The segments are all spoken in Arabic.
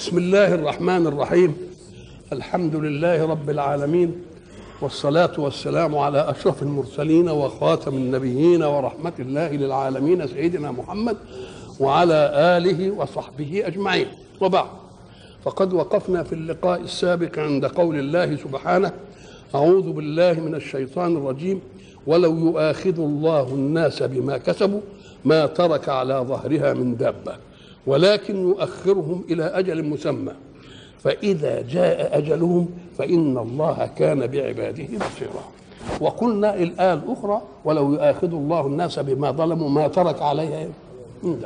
بسم الله الرحمن الرحيم. الحمد لله رب العالمين والصلاة والسلام على أشرف المرسلين وخاتم النبيين ورحمة الله للعالمين سيدنا محمد وعلى آله وصحبه أجمعين. وبعد فقد وقفنا في اللقاء السابق عند قول الله سبحانه أعوذ بالله من الشيطان الرجيم ولو يؤاخذ الله الناس بما كسبوا ما ترك على ظهرها من دابة. ولكن يؤخرهم إلى أجل مسمى. فإذا جاء أجلهم فإن الله كان بعباده بصيرا. وقلنا الآية الأخرى ولو يؤاخذ الله الناس بما ظلموا ما ترك عليها من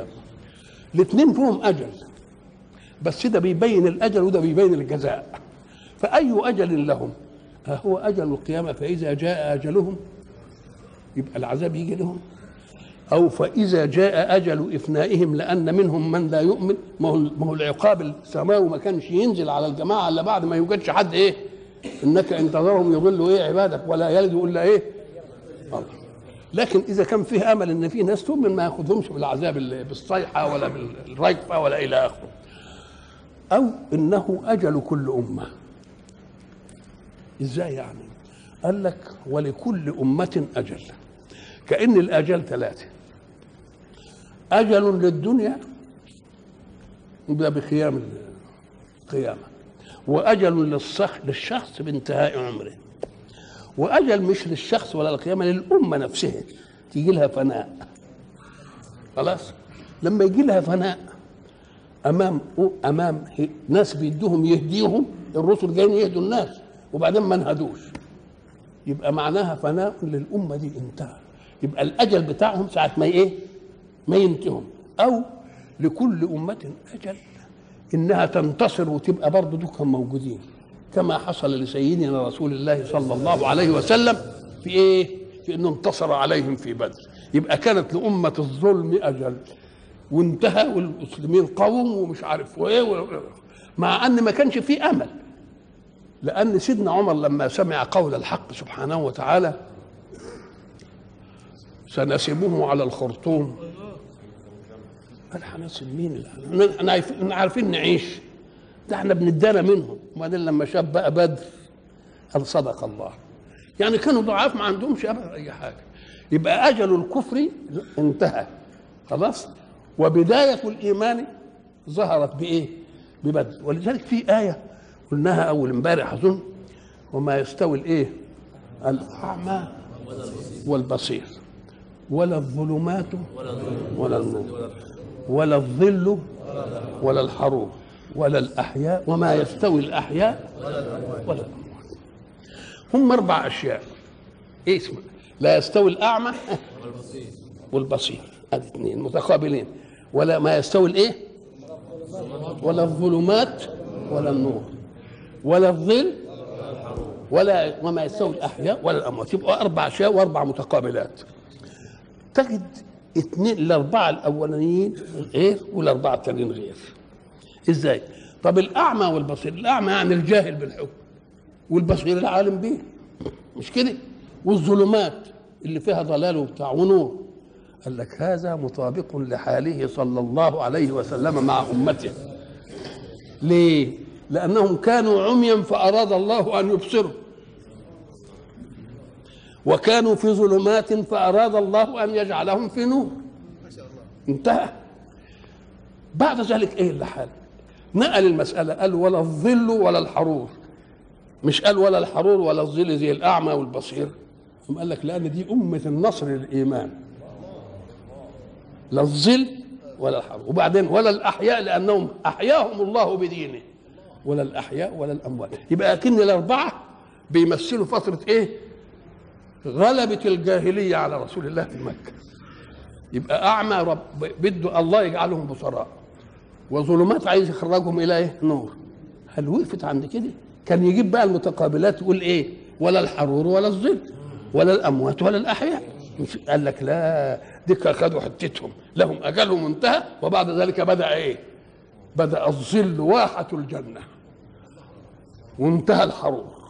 الاثنين فيهم أجل. بس ده بيبين الأجل وده بيبين الجزاء. فأي أجل لهم؟ هو أجل القيامة. فإذا جاء أجلهم يبقى العذاب يجي لهم. أو فإذا جاء أجل إفنائهم لأن منهم من لا يؤمن. ما هو ما هو العقاب السماوي ما كانش ينزل على الجماعة إلا بعد ما يوجدش حد إيه؟ إنك إن تذرهم يضلوا إيه عبادك ولا يلدوا إلا إيه؟ الله لكن إذا كان فيه أمل إن في ناس تؤمن ما يأخذهمش بالعذاب بالصيحة ولا بالرجفة ولا إلى آخره. أو إنه أجل كل أمة. إزاي يعني؟ قال لك ولكل أمة أجل. كأن الأجل ثلاثة. أجل للدنيا يبقى بقيام القيامة. وأجل للصخ للشخص بانتهاء عمره. وأجل مش للشخص ولا القيامة للأمة نفسها. تيجي لها فناء. خلاص؟ لما يجي لها فناء أمام أمام ناس بيدوهم يهديهم الرسل جايين يهدوا الناس وبعدين ما انهدوش يبقى معناها فناء للأمة دي انتهى. يبقى الأجل بتاعهم ساعة ما إيه؟ ما ينتهوا أو لكل أمة أجل. إنها تنتصر وتبقى برضه دول موجودين. كما حصل لسيدنا رسول الله صلى الله عليه وسلم في إيه؟ في إنه انتصر عليهم في بدر. يبقى كانت لأمة الظلم أجل. وانتهى والمسلمين قوموا ومش عارف وإيه مع أن ما كانش في أمل. لأن سيدنا عمر لما سمع قول الحق سبحانه وتعالى سنسبه على الخرطوم. هنسب مين إحنا عارفين نعيش. ده إحنا بندانا منهم. وبعدين لما شاف بقى بدر قال صدق الله. يعني كانوا ضعاف ما عندهمش أبدا أي حاجة. يبقى أجل الكفر انتهى. خلاص؟ وبداية الإيمان ظهرت بإيه؟ ببدر. ولذلك في آية قلناها أول امبارح أظن. وما يستوي الإيه؟ الأعمى والبصير. ولا الظلمات ولا النور. ولا الظل ولا الحروب ولا الأحياء وما يستوي الأحياء ولا الأموات. هم أربع أشياء. إيه اسمه؟ لا يستوي الأعمى والبصير. هذه اثنين متقابلين. ولا ما يستوي الإيه؟ ولا الظلمات ولا النور. ولا الظل ولا وما يستوي الأحياء ولا الأموات. يبقى أربع أشياء وأربع متقابلات. تجد اثنين الأربعة الأولانيين غير والأربعة الثانيين غير. إزاي؟ طب الأعمى والبصير الأعمى يعني الجاهل بالحكم والبصير العالم به. مش كده؟ والظلمات اللي فيها ضلال وبتاع ونور. قال لك هذا مطابق لحاله صلى الله عليه وسلم مع أمته. ليه؟ لأنهم كانوا عميا فأراد الله أن يبصروا وكانوا في ظلمات فأراد الله أن يجعلهم في نور. انتهى. بعد ذلك إيه اللي حال نقل المسألة قال ولا الظل ولا الحرور. مش قال ولا الحرور ولا الظل زي الأعمى والبصير. قال لك لأن دي أمة النصر للإيمان. لا الظل ولا الحرب وبعدين ولا الأحياء لأنهم أحياهم الله بدينه. ولا الأحياء ولا الأموات. يبقى أكن الأربعة بيمثلوا فترة إيه؟ غلبة الجاهلية على رسول الله في مكة. يبقى أعمى رب بده الله يجعلهم بصراء. وظلمات عايز يخرجهم إلى إيه؟ نور. هل وقفت عند كده؟ كان يجيب بقى المتقابلات يقول إيه؟ ولا الحرور ولا الظل ولا الأموات ولا الأحياء. قال لك لا ديك خدوا حتتهم. لهم اجلهم انتهى وبعد ذلك بدأ إيه؟ بدأ الظل واحة الجنة. وانتهى الحرور.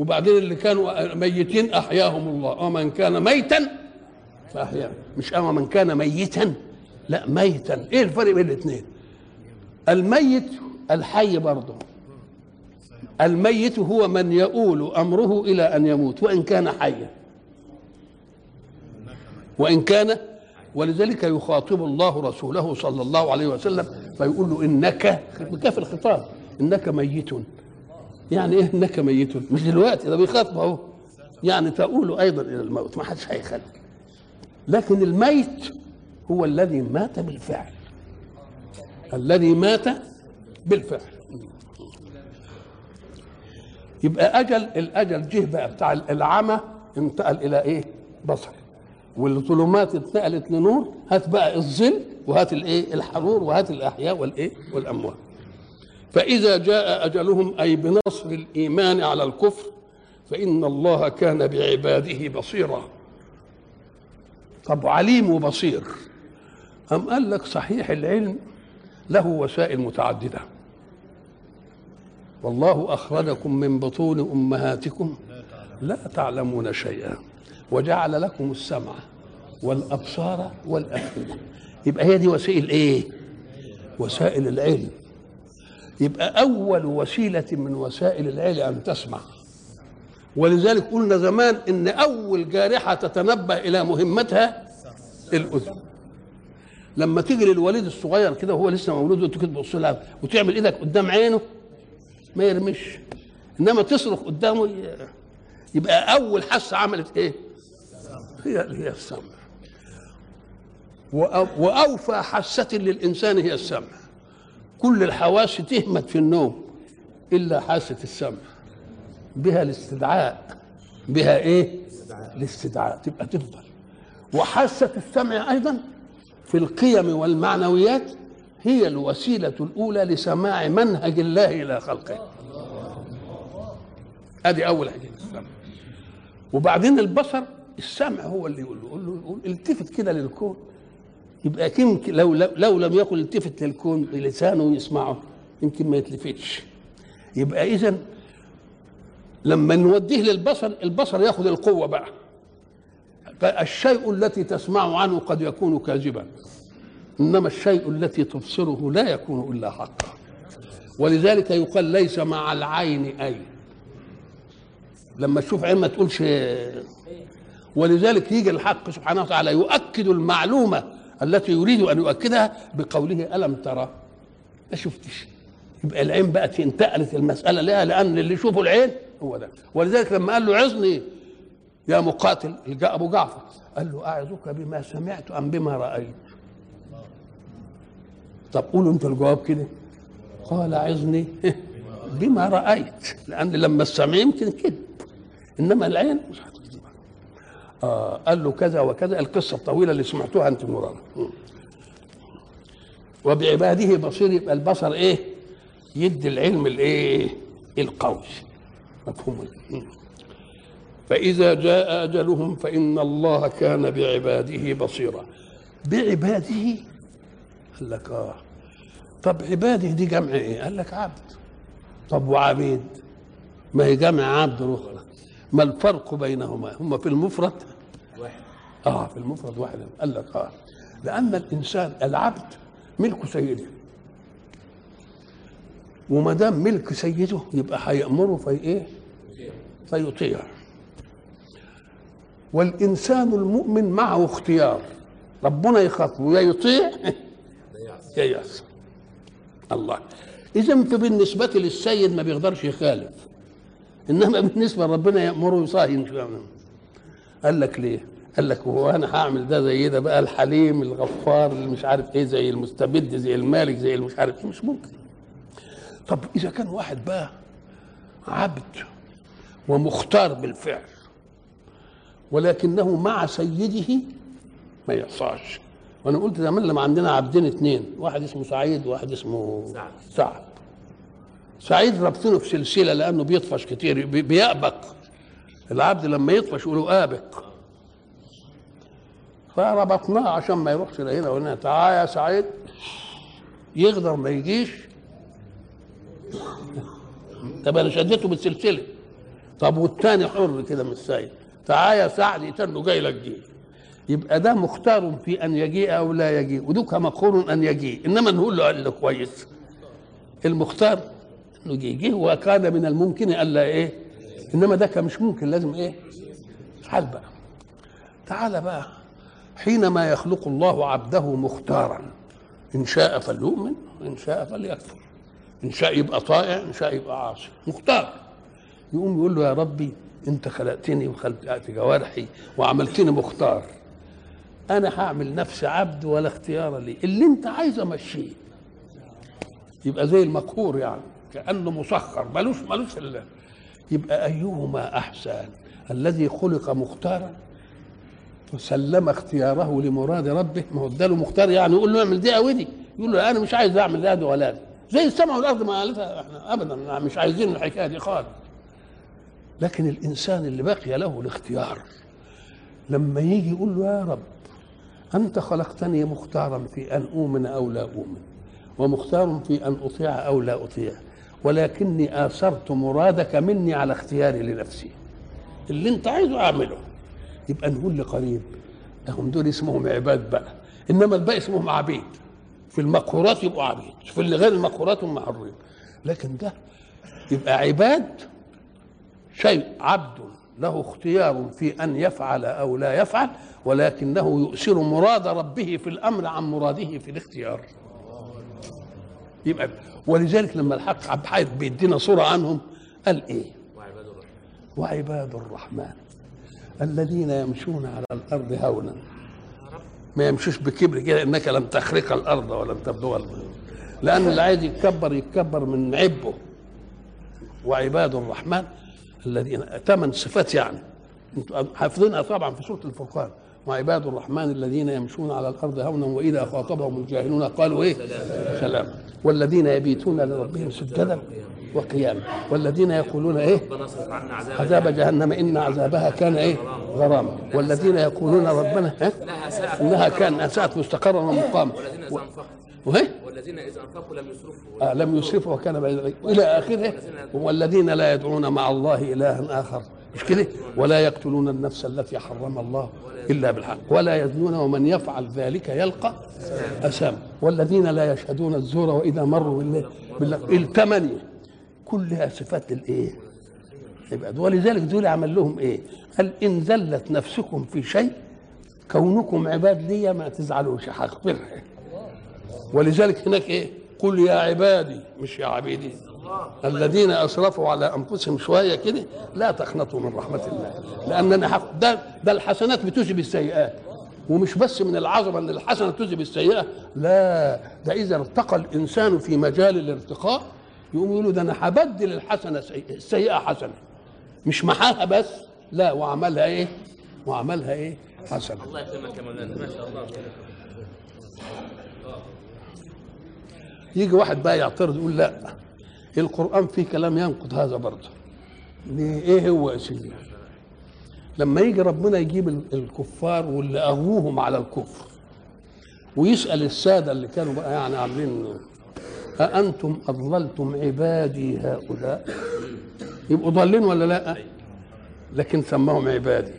وبعدين اللي كانوا ميتين أحياهم الله. ومن كان ميتا فاحياه مش أما من كان ميتا لا ميتا. إيه الفرق بين الاثنين؟ الميت الحي برضه. الميت هو من يؤول أمره إلى أن يموت وإن كان حيا. وإن كان ولذلك يخاطب الله رسوله صلى الله عليه وسلم فيقول له إنك بكاف الخطاب؟ إنك ميت. يعني إيه؟ إنك ميت. مش دلوقتي ده بيخاطب اهو يعني تؤول أيضا إلى الموت ما حدش هيخلي. لكن الميت هو الذي مات بالفعل. الذي مات بالفعل. يبقى أجل الأجل جه بقى بتاع العمى انتقل إلى إيه؟ بصر والظلمات اتنقلت لنور هات بقى الظل وهات الإيه؟ الحرور وهات الأحياء والإيه؟ والأموات. فإذا جاء أجلهم أي بنصر الإيمان على الكفر فإن الله كان بعباده بصيرا. طب عليم وبصير أم قال لك صحيح العلم له وسائل متعددة؟ والله أخرجكم من بطون أمهاتكم لا تعلمون شيئا وجعل لكم السمع والأبصار والأفئدة. يبقى هي دي وسائل إيه؟ وسائل العلم. يبقى أول وسيلة من وسائل العلم أن تسمع. ولذلك قلنا زمان إن أول جارحة تتنبه إلى مهمتها الأذن. لما تيجي للوليد الصغير كده وهو لسه مولود وأنت كده تبص لها وتعمل إيدك قدام عينه ما يرمش إنما تصرخ قدامه يبقى أول حاسة عملت إيه؟ هي هي السمع. وأوفى حاسة للإنسان هي السمع. كل الحواس تهمت في النوم إلا حاسة السمع. بها الاستدعاء. بها إيه؟ الاستدعاء. تبقى تفضل. وحاسة السمع أيضا في القيم والمعنويات هي الوسيلة الأولى لسماع منهج الله إلى خلقه. أدي أول حاجة. السمع وبعدين البصر السمع هو اللي يقول له يقول له التفت كده للكون. يبقى يمكن لو, لو لو لم يكن التفت للكون بلسانه يسمعه يمكن ما يتلفتش. يبقى إذا لما نوديه للبصر البصر ياخذ القوة بقى. فالشيء التي تسمع عنه قد يكون كاذبا. إنما الشيء التي تبصره لا يكون إلا حقا. ولذلك يقال ليس مع العين أي. لما تشوف عين ما تقولش ولذلك يجي الحق سبحانه وتعالى يؤكد المعلومة التي يريد أن يؤكدها بقوله ألم ترى ما شفتش. يبقى العين بقت انتقلت المسألة لها لأن اللي يشوفه العين هو ده. ولذلك لما قال له عظني يا مقاتل جاء أبو جعفر قال له أعظك بما سمعت أم بما رأيت. طب قولوا أنت الجواب كده. قال عظني بما رأيت لأن لما السمع يمكن كذب إنما العين مش آه قال له كذا وكذا. القصة الطويلة اللي سمعتوها أنت مرارا وبعباده بصير يبقى البصر إيه؟ يدي العلم الإيه؟ القوي. مفهوم فإذا جاء أجلهم فإن الله كان بعباده بصيرا. بعباده؟ قال لك آه. طب عباده دي جمع إيه؟ قال لك عبد. طب وعبيد؟ ما هي جمع عبد أخرى ما الفرق بينهما؟ هما في المفرد واحد. آه في المفرد واحد. قال لك آه. لأن الإنسان العبد ملك سيده. وما دام ملك سيده يبقى هيأمره في إيه؟ فيطيع. والإنسان المؤمن معه اختيار. ربنا يخاطبه يا يطيع يا يعصى الله. إذا فبالنسبة للسيد ما بيقدرش يخالف. إنما بالنسبة لربنا يأمره يصاهن قال لك ليه؟ قال لك وهو أنا هعمل ده زي ده بقى الحليم الغفار اللي مش عارف إيه زي المستبد زي المالك زي مش عارف إيه مش ممكن. طب إذا كان واحد بقى عبد ومختار بالفعل ولكنه مع سيده ما يعصاش وأنا قلت زمان لما عندنا عبدين اثنين واحد اسمه سعيد وواحد اسمه سعد. سعد. سعيد رابطينه في سلسلة لأنه بيطفش كتير بيأبق. العبد لما يطفش يقولوا آبق. فربطناه عشان ما يروحش لهنا وهنا. تعال يا سعيد. يقدر ما يجيش. طب أنا شديته بالسلسلة. طب والتاني حر كده من السيد. تعال يا سعد يتنه جاي لك جه يبقى ده مختار في أن يجيء أو لا يجيء. ودوك مقهور أن يجيء. إنما نقول له قال له كويس. المختار إنه جه جه وكان من الممكن الا إيه؟ إنما ده كان مش ممكن لازم إيه؟ تعال بقى. تعال بقى حينما يخلق الله عبده مختارا إن شاء فليؤمن وإن شاء فليكفر. إن شاء يبقى طائع إن شاء يبقى عاصي. مختار. يقوم يقول له يا ربي أنت خلقتني وخلقت جوارحي وعملتني مختار. أنا هعمل نفسي عبد ولا اختيار لي. اللي أنت عايز امشيه يبقى زي المقهور يعني كأنه مسخر. ملوش ملوش إلا يبقى أيهما أحسن؟ الذي خلق مختارا وسلم اختياره لمراد ربه. ما هو اداله مختار يعني يقول له اعمل دي أو دي. يقول له أنا مش عايز أعمل ده ولا ده. زي السماء والأرض ما قالتها إحنا ابدا مش عايزين الحكاية دي خالص. لكن الإنسان اللي بقي له الاختيار. لما يجي يقول له يا رب أنت خلقتني مختارا في أن أؤمن أو لا أؤمن ومختار في أن أطيع أو لا أطيع. ولكني آثرت مرادك مني على اختياري لنفسي. اللي انت عايزه اعمله. يبقى نقول لقريب هم دول اسمهم عباد بقى انما الباقي اسمهم عبيد. في المقهورات يبقوا عبيد في اللي غير المقهورات هم حرين. لكن ده يبقى عباد شيء عبد له اختيار في أن يفعل أو لا يفعل ولكنه يؤثر مراد ربه في الأمر عن مراده في الاختيار. يبقى ولذلك لما الحق عبد الحي بيدينا صورة عنهم قال إيه؟ وعباد الرحمن. وعباد الرحمن. الذين يمشون على الأرض هونا. ما يمشوش بكبر كده إنك لم تخرق الأرض ولم تبلغ لأن اللي عايز يتكبر يتكبر من عبه. وعباد الرحمن الذين ثمان صفات يعني. أنتوا حافظينها طبعا في سورة الفرقان. وعباد الرحمن الذين يمشون على الأرض هونا وإذا خاطبهم الجاهلون قالوا إيه؟ سلام. والذين يبيتون لربهم سجدا وقياما. والذين يقولون إيه؟ عذاب جهنم إن عذابها كان إيه؟ غراما. والذين يقولون ربنا ساعة إنها كان ساءت مستقرا ومقاما. والذين اذا اذا انفقوا لم يسرفوا آه لم يسرفوا وكان بين إلى آخره. والذين لا يدعون مع الله إلها آخر. مش كده؟ ولا يقتلون النفس التي حرم الله إلا بالحق. ولا يزنون ومن يفعل ذلك يلقى أثاما. والذين لا يشهدون الزور وإذا مروا بالله الثمانيه كلها صفات الإيه؟ يبقى ولذلك دول عمل لهم إيه؟ قال إن زلت نفسكم في شيء كونكم عباد لي ما تزعلوش هغفرها ولذلك هناك إيه؟ قل يا عبادي مش يا عبيدي. الذين أسرفوا على أنفسهم شوية كده لا تقنطوا من رحمة الله. لأننا حق ده ده الحسنات بتذهب السيئات ومش بس من العظمة إن الحسنة تذهب السيئه لا ده إذا ارتقى الإنسان في مجال الارتقاء يقوم يقولوا ده أنا هبدل الحسنة سيئة السيئة حسنة. مش محاها بس لا وعملها إيه؟ وعملها إيه؟ حسنة. الله يكرمك يا مولانا. ما شاء الله. يجي واحد بقى يعترض يقول لا. القرآن فيه كلام ينقض هذا برضه. ليه؟ إيه هو يا سيدي؟ لما يجي ربنا يجيب ال- الكفار واللي أغوهم على الكفر ويسأل السادة اللي كانوا بقى يعني عاملين أأنتم أضللتم عبادي هؤلاء؟ يبقوا ضالين ولا لا؟ لكن سماهم عبادي.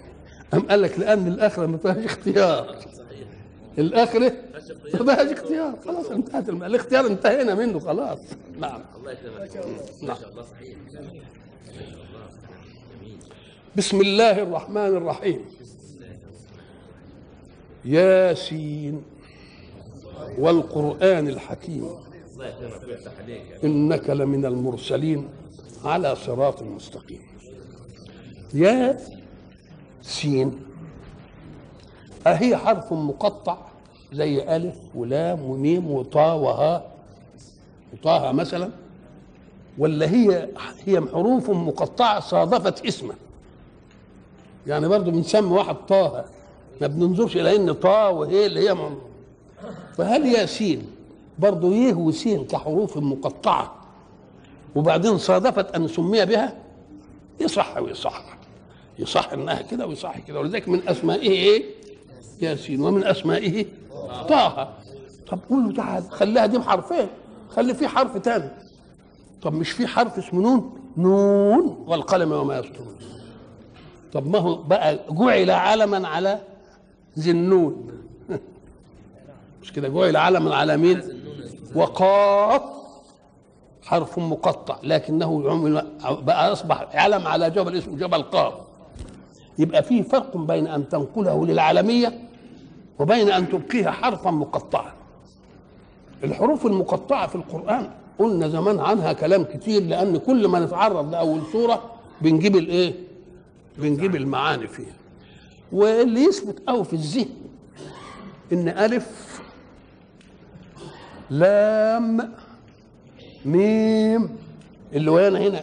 أم قال لك لأن الآخرة ما فيهاش اختيار. الآخرة ما فيهاش اختيار. خلاص انتهت الم... الاختيار انتهينا منه خلاص. نعم. الله يكرمك ما نعم شاء الله صحيح. ما شاء الله. جميل. بسم الله الرحمن الرحيم. ياسين والقرآن الحكيم. الله يكرمك ويفتح عليك إنك لمن المرسلين على صراط مستقيم. يا سين أهي حرف مقطع زي ألف ولام وميم وطا وها. وطه مثلا. ولا هي هي حروف مقطعة صادفت اسمه يعني برضو بنسمي واحد طه ما بننظرش إلى إن طا وهي اللي هي من فهل ياسين برضو يه وسين كحروف مقطعة وبعدين صادفت أن سمي بها؟ يصح ويصح. يصح إنها كده ويصح كده. ولذلك من اسمائه إيه؟ ياسين ومن أسمائه طه. طب قول له تعال خليها دي بحرفين خلي في حرف تاني. طب مش في حرف اسمه نون؟ نون والقلم وما يسطرون طب ما هو بقى جعل علما على ذي النون. مش كده؟ جعل علما على مين؟ وقاف. حرف مقطع لكنه بقى أصبح علم على جبل اسمه جبل قاف. يبقى فيه فرق بين أن تنقله للعالمية وبين أن تبقيها حرفا مقطعا. الحروف المقطعة في القرآن قلنا زمان عنها كلام كتير لأن كل ما نتعرض لأول سورة بنجيب الايه بنجيب المعاني فيها. واللي يثبت قوي في الذهن إن ألف لام ميم اللي ويانا هنا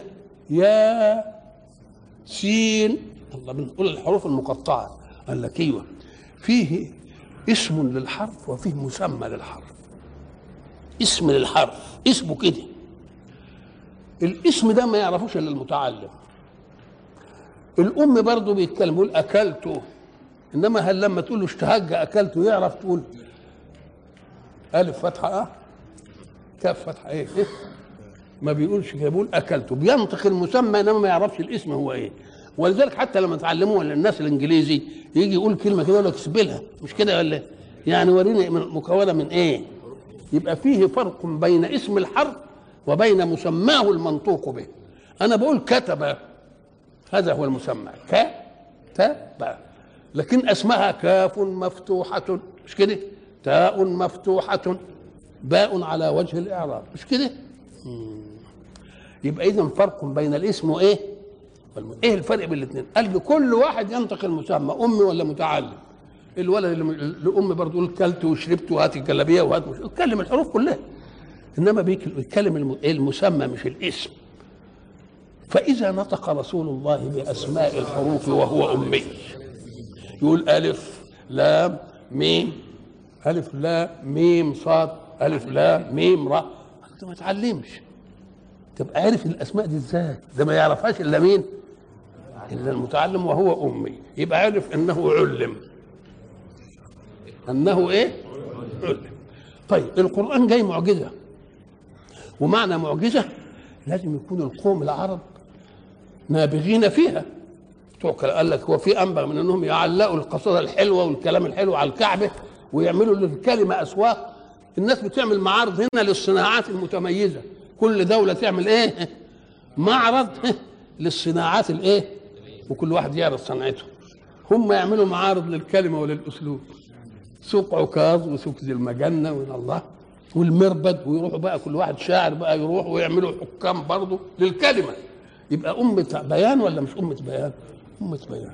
يا سين الله بنقول الحروف المقطعة قال لك أيوه فيه اسم للحرف وفيه مسمى للحرف. اسم للحرف اسمه كده. الاسم ده ما يعرفوش إلا المتعلم. الأم برضه بيتكلم يقول أكلته. إنما هل لما تقول له اشتهج أكلته يعرف تقول ألف فتحة آه؟ كاف فتحة إيه, إيه؟ ما بيقولش كده بيقول أكلته. بينطق المسمى إنما ما يعرفش الاسم هو إيه. ولذلك حتى لما تعلموه الناس الإنجليزي يجي يقول كلمة كده يقول لك اسبلها مش كده ولا؟ يعني وريني مكونة من إيه؟ يبقى فيه فرق بين اسم الحرف وبين مسماه المنطوق به. أنا بقول كتب. هذا هو المسمى. كتب. لكن أسمها كاف مفتوحة. مش كده؟ تاء مفتوحة. باء على وجه الإعراب. مش كده. يبقى إذا فرق بين الاسم وإيه؟ إيه الفرق بين الاثنين؟ قال لي كل واحد ينطق المسمى أمي ولا متعلم؟ الولد اللي الأم برضه يقول كلت وشربت وهات الجلابية وهات مش يتكلم الحروف كلها. بيك- بيتكلم الم- المسمى مش الاسم. فإذا نطق رسول الله بأسماء الحروف وهو أمي. يقول ألف لام ميم. ألف لام ميم صاد. ألف لام ميم أنت ما تعلمش. تبقى عارف الأسماء دي إزاي؟ ده ما يعرفهاش إلا مين؟ إلا المتعلم وهو أمي. يبقى عارف أنه علم. أنه إيه؟ علم. طيب القرآن جاي معجزة. ومعنى معجزة لازم يكون القوم العرب نابغين فيها. كلا- قال لك هو في انبغ من إنهم يعلقوا القصيده الحلوة والكلام الحلو على الكعبة ويعملوا للكلمة أسواق. الناس بتعمل معارض هنا للصناعات المتميزة. كل دولة تعمل إيه؟ معرض للصناعات الإيه؟ وكل واحد يعرض صنعته هم يعملوا معارض للكلمة وللأسلوب. سوق عكاظ وسوق ذي المجنة وين الله. والمربد ويروحوا بقى كل واحد شاعر بقى يروح ويعملوا حكام برضه للكلمة. يبقى أمة بيان ولا مش أمة بيان؟ أمة بيان.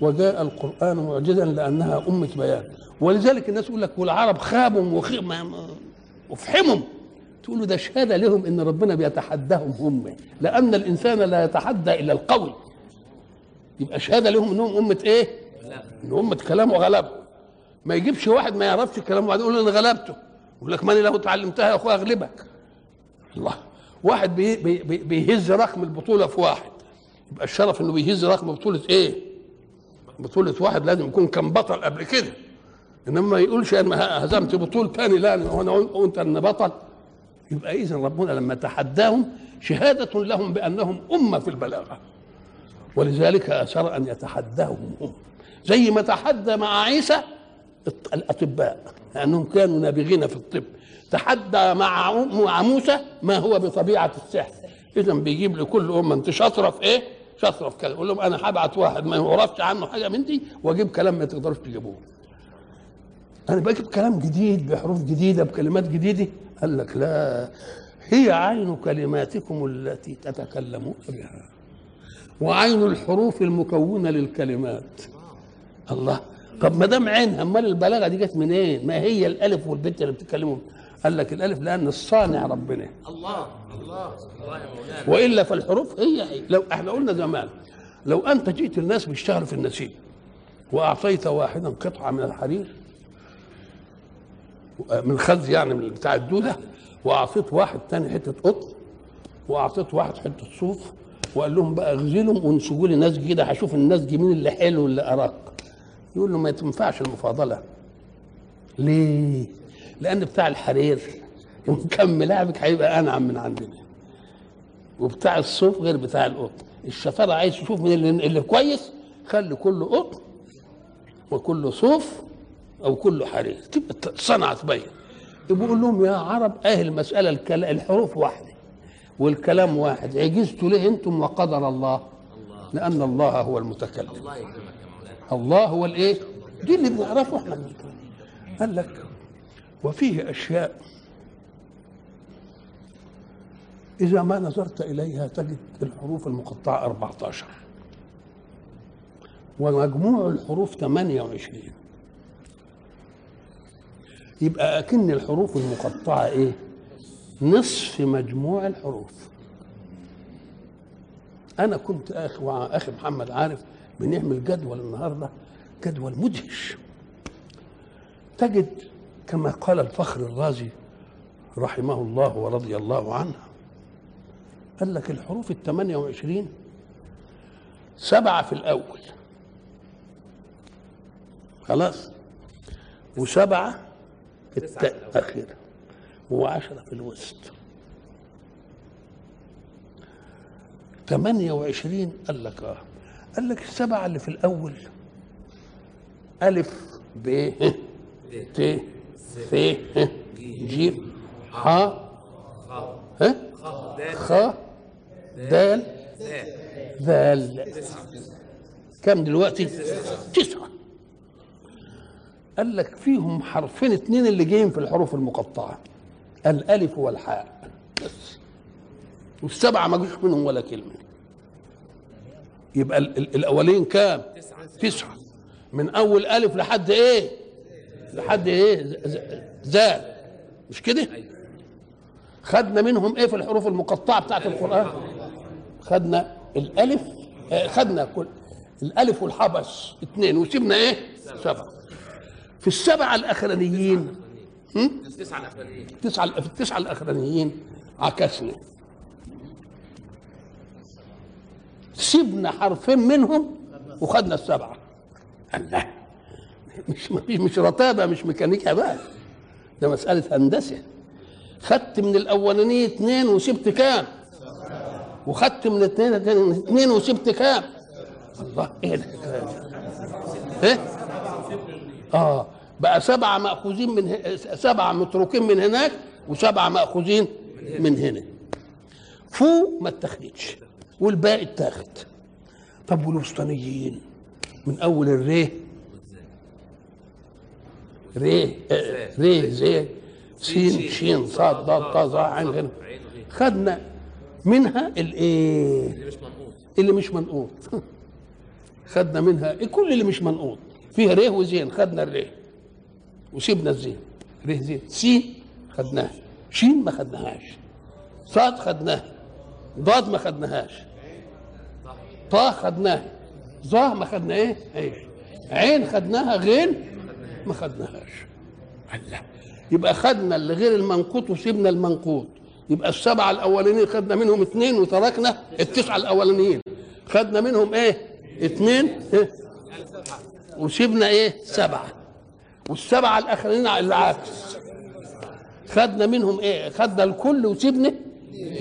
وجاء القرآن معجزا لأنها أمة بيان. ولذلك الناس يقول لك والعرب خابوا وفحموا تقول له ده شهادة لهم إن ربنا بيتحداهم هم. لأن الإنسان لا يتحدى إلا القوي. يبقى شهادة لهم إنهم أمة إيه؟ ان أمة كلام وغلبه ما يجيبش واحد ما يعرفش الكلام وبعدين يقول أنا غلبته. يقول لك ماني لو اتعلمتها يا أخويا أغلبك. الله. واحد بي بي بي بيهز رقم البطولة في واحد. يبقى الشرف إنه بيهز رقم بطولة إيه؟ بطولة واحد لازم يكون كان بطل قبل كده. إنما ما يقولش أنا هزمت بطول تاني لا وأنا وانت أن بطل. يبقى اذا ربنا لما تحداهم شهادة لهم بأنهم أمة في البلاغة. ولذلك اثر أن يتحداهم هم. زي ما تحدى مع عيسى الأطباء لأنهم كانوا نابغين في الطب. تحدى مع مع موسى ما هو بطبيعة السحر. اذا بيجيب لكل أمة أنت شاطرة في إيه؟ شاطرة في كذا. يقول لهم أنا هبعت واحد ما يعرفش عنه حاجة من دي وأجيب كلام ما تقدروش تجيبوه. أنا بجيب كلام جديد بحروف جديدة بكلمات جديدة. قال لك لا هي عين كلماتكم التي تتكلمون بها وعين الحروف المكونة للكلمات. الله طب ما دام عينها أمال البلاغة دي جت منين؟ ما هي الألف والبت اللي بتتكلموا؟ قال لك الألف لأن الصانع ربنا. الله الله. الله مولانا وإلا فالحروف هي هي لو إحنا قلنا زمان لو أنت جئت الناس بيشتغلوا في النسيج وأعطيت واحدا قطعة من الحرير من خز يعني من بتاع الدودة وأعطيت واحد تاني حتة قطن وأعطيت واحد حتة صوف وقال لهم بقى اغزلهم وانسجوا لي نسج كده هشوف النسج مين اللي حلو واللي أرق. يقول له ما تنفعش المفاضلة. ليه؟ لأن بتاع الحرير. مكمل لعبك هيبقى أنعم من عندنا. وبتاع الصوف غير بتاع القطن. الشطارة عايز تشوف من اللي, اللي كويس خلي كله قطن وكله صوف أو كله حرير تبقى الصنعه تبين يقول لهم يا عرب أهل المساله الكلا الحروف واحدة والكلام واحد. عجزتوا ليه أنتم وقدر الله؟ لأن الله هو المتكلم. الله هو الإيه؟ دي اللي بنعرفه إحنا. قال لك وفيه أشياء إذا ما نظرت إليها تجد الحروف المقطعة 14 ومجموع الحروف 28 يبقى أكن الحروف المقطعة إيه؟ نصف مجموع الحروف. أنا كنت مع أخي محمد عارف بنعمل جدول النهارده جدول مدهش. تجد كما قال الفخر الرازي رحمه الله ورضي الله عنه قال لك الحروف ال 28 سبعة في الأول. خلاص؟ وسبعة في تسعة في الأول. الأخيرة وعشرة في الوسط. 28 قال لك آه. قال لك السبعة اللي في الأول. ألف ب ه ت ه جيم ح دال خ دال ذال كم دلوقتي؟ تسعة. قال لك فيهم حرفين اتنين اللي جايين في الحروف المقطعة. الألف والحاء. بس. والسبعة ما جوش منهم ولا كلمة. يبقى ال- ال- الأولين كام؟ تسعة. من أول ألف لحد إيه؟ لحد ز- زال. مش كده؟ خدنا منهم إيه في الحروف المقطعة بتاعت القرآن؟ خدنا الألف آه، خدنا كل الألف والحبس اثنين وسيبنا إيه؟ سبعة. في السبعه الأخرانيين. التسعه في التسعه الأخرانيين. عكسنا. سيبنا حرفين منهم وخدنا السبعة. الله. مش مش مش رتابه مش ميكانيكا بقى. ده مسألة هندسة. خدت من الأولانية اثنين وسبت كام؟ وخدت من الاثنين اثنين وسبت كام؟ الله إيه دي؟ إيه؟ آه. بقى سبعه مأخوذين من. سبعه متروكين من هناك وسبعه مأخوذين من هنا. فوق ما اتخذتش والباقي اتاخد. طب والوسطانيين؟ من أول الريه؟ ريه آه، ريه زي سين شين صاد ضاد طا ظا عين وغين خدنا منها الايه اللي مش منقوص اللي مش منقوط. خدنا منها كل اللي مش منقوط. فيه ريه وزين خدنا الريه. وسيبنا الزين. ريه زين. سين خدناها شين ما خدناهاش. صاد خدناها ضاد ما خدناهاش. طا خدناها ظا ما خدنا إيه؟ عين. خدناها غين ما خدناهاش. الله. يبقى خدنا اللي غير المنقوط وسيبنا المنقوط. يبقى السبعة الأولانيين خدنا منهم اثنين وتركنا التسعة الأولانيين. خدنا منهم إيه؟ اثنين إيه؟ وسيبنا إيه؟ سبعة. والسبعة الآخرين على العكس. خدنا منهم إيه؟ خدنا الكل وسيبنا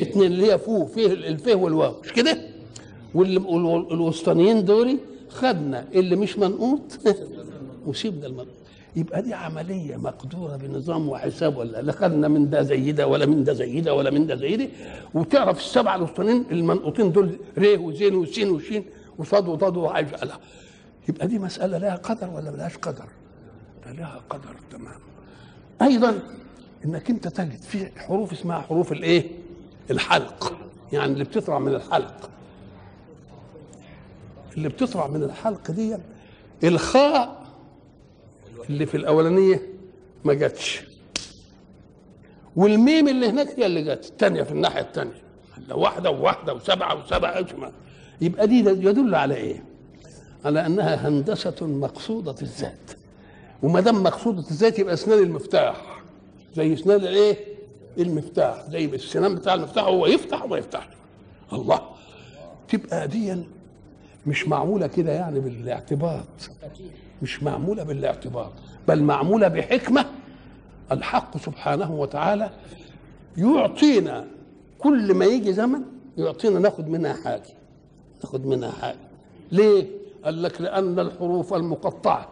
اثنين اللي هي فوق فيه الفه والواو. مش كده؟ والوسطانيين دول خدنا اللي مش منقوط وسيبنا المنقوط. يبقى دي عملية مقدورة بنظام وحساب ولا لا؟ خدنا من ده زي ده ولا من ده زي ده ولا من ده زي ده. وتعرف السبعة الوسطانيين المنقوطين دول ريه وزين وسين وشين وصاد وضاد وعايز لا يبقى دي مسألة لها قدر ولا ملهاش قدر؟ ده لها قدر تمام أيضا إنك أنت تجد في حروف اسمها حروف الإيه؟ الحلق يعني اللي بتطلع من الحلق اللي بتطلع من الحلق دي الخاء اللي في الأولانية ما جاتش والميم اللي هناك هي اللي جت الثانية في الناحية الثانية واحدة وواحدة وسبعة وسبعة أجمع. يبقى دي يدل على إيه؟ على أنها هندسة مقصودة الذات. وما دام مقصودة الذات يبقى إسنان المفتاح. زي إسنان الايه؟ المفتاح. زي السنان بتاع المفتاح هو يفتح وما يفتحش. الله. تبقى دي مش معمولة كده يعني بالاعتباط. مش معمولة بالاعتباط. بل معمولة بحكمة. الحق سبحانه وتعالى يعطينا كل ما يجي زمن يعطينا ناخد منها حاجة. ناخد منها حاجة. ليه؟ قال لك لأن الحروف المقطعة.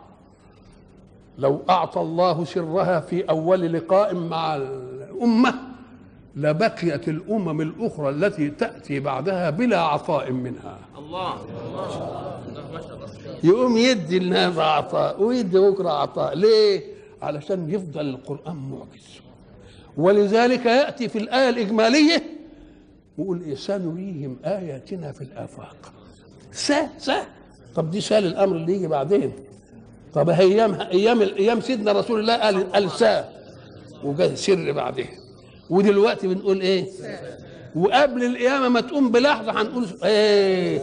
لو أعطى الله سرها في أول لقاء مع الأمة لبقيت الأمم الأخرى التي تأتي بعدها بلا عطاء منها. الله. يقوم يدي الناس عطاء ويدي بكرة عطاء. ليه؟ علشان يفضل القرآن معجز. ولذلك يأتي في الآية الإجمالية ويقول إيه؟ سنريهم آياتنا في الآفاق. سا سا طب دي سال الأمر اللي يجي بعدين. طب أيام أيام أيام سيدنا رسول الله قال قال سا وجاء سر بعدين. ودلوقتي بنقول إيه؟ وقبل القيامة ما تقوم بلحظة هنقول إيه؟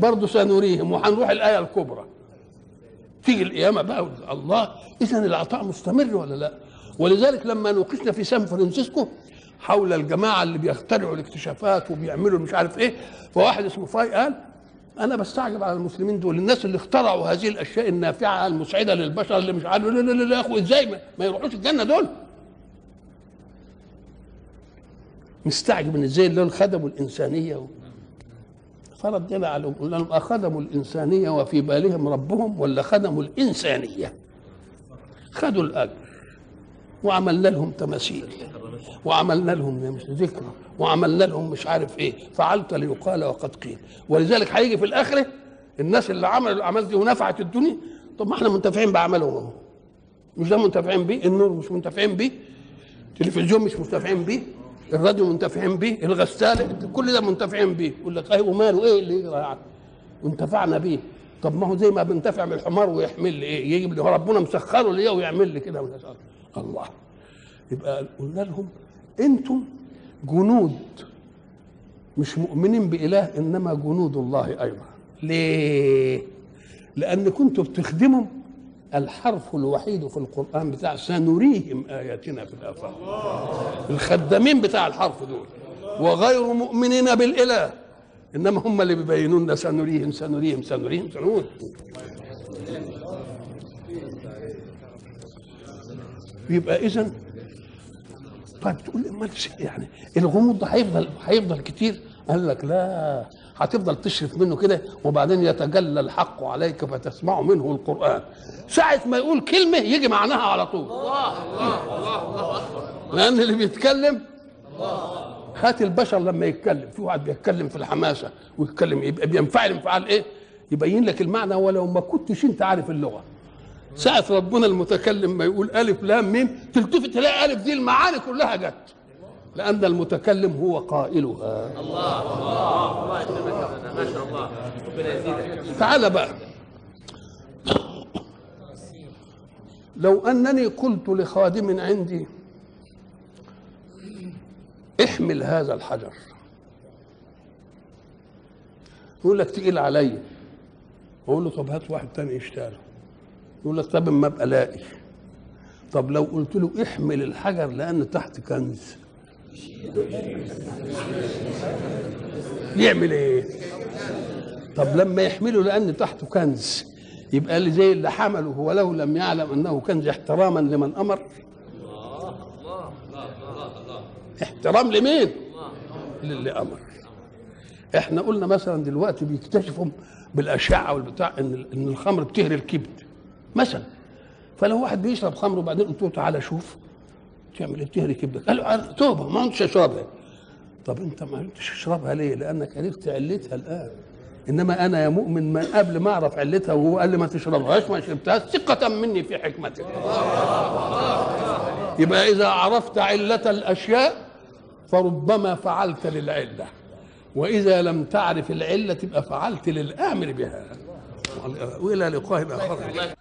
برضه سنريهم وهنروح الآية الكبرى. تيجي القيامة بقى الله اذا العطاء مستمر ولا لا؟ ولذلك لما نوقشنا في سان فرانسيسكو حول الجماعة اللي بيخترعوا الاكتشافات وبيعملوا مش عارف إيه فواحد اسمه فاي قال أنا بستعجب على المسلمين دول الناس اللي اخترعوا هذه الأشياء النافعة المسعدة للبشر اللي مش عارف لا لا لا يا اخو إزاي ما, ما يروحوش الجنة دول؟ مستعجب إن إزاي دول خدموا الإنسانية و... فردنا عليهم قلنا لهم أخدموا الإنسانية وفي بالهم ربهم ولا خدموا الإنسانية؟ خدوا الأجر وعملنا لهم تماثيل. وعملنا لهم مش ذكرى وعملنا لهم مش عارف إيه. فعلت ليقال وقد قيل. ولذلك هيجي في الآخرة الناس اللي عملوا الأعمال دي ونفعت الدنيا. طب ما إحنا منتفعين بعملهم مش ده منتفعين بيه؟ النور مش منتفعين بيه؟ التلفزيون مش منتفعين بيه؟ الراديو منتفعين بيه؟ الغسالة كل ده منتفعين بيه. يقول لك أيوه ماله إيه اللي يجرى يعني وانتفعنا بيه. طب ما هو زي ما بنتفع بالحمار ويحمل لي إيه؟ يجيب لي ربنا مسخره ليا ويعمل لي كده. الله. يبقى قلنا لهم أنتم جنود مش مؤمنين بإله إنما جنود الله أيضا. ليه؟ لأن كنتم بتخدموا الحرف الوحيد في القرآن بتاع سنريهم آياتنا في الآفاق الخدامين بتاع الحرف دول. وغير مؤمنين بالإله إنما هم اللي بيبينون لنا سنريهم سنريهم سنريهم سنريهم. يبقى إذا طيب تقول لي امال يعني؟ الغموض ده هيفضل هيفضل كتير. قال لك لا هتفضل تشرف منه كده وبعدين يتجلى الحق عليك فتسمع منه القرآن. ساعة ما يقول كلمة يجي معناها على طول. لأن اللي بيتكلم هات البشر لما يتكلم في واحد بيتكلم في الحماسة ويتكلم يبقى بينفعل انفعال إيه؟ يبين لك المعنى ولو ما كنتش أنت عارف اللغة. ساعة ربنا المتكلم ما يقول ألف لام ميم تلتفت تلاقي ألف دي المعاني كلها جت. لأن المتكلم هو قائلها. الله الله الله. ما شاء الله تعال بقى. لو أنني قلت لخادم عندي احمل هذا الحجر. يقول لك تقيل عليا أقول له طب هات واحد تاني يشتغل يقول لك طب ما أبقى الاقي طب لو قلت له احمل الحجر لأن تحت كنز. يعمل إيه؟ طب لما يحمله لأن تحته كنز. يبقى اللي زي اللي حمله ولو لم يعلم أنه كنز احتراما لمن أمر. احترام لمين؟ للي أمر. إحنا قلنا مثلا دلوقتي بيكتشفوا بالأشعة والبتاع إن إن الخمر بتهري الكبد. مثلا. فلو واحد بيشرب خمر وبعدين قلت له تعالى شوف تعمل إيه بتهري كبدك قال له توبة ما كنتش اشربها طب انت ما كنتش تشربها ليه؟ لأنك عرفت علتها الآن. إنما أنا يا مؤمن من قبل ما أعرف علتها وهو قال لي ما تشربهاش ما شربتهاش؟ ثقة مني في حكمتك. يبقى إذا عرفت علة الأشياء فربما فعلت للعلة. وإذا لم تعرف العلة تبقى فعلت للآمر بها. وإلى لقاء آخر.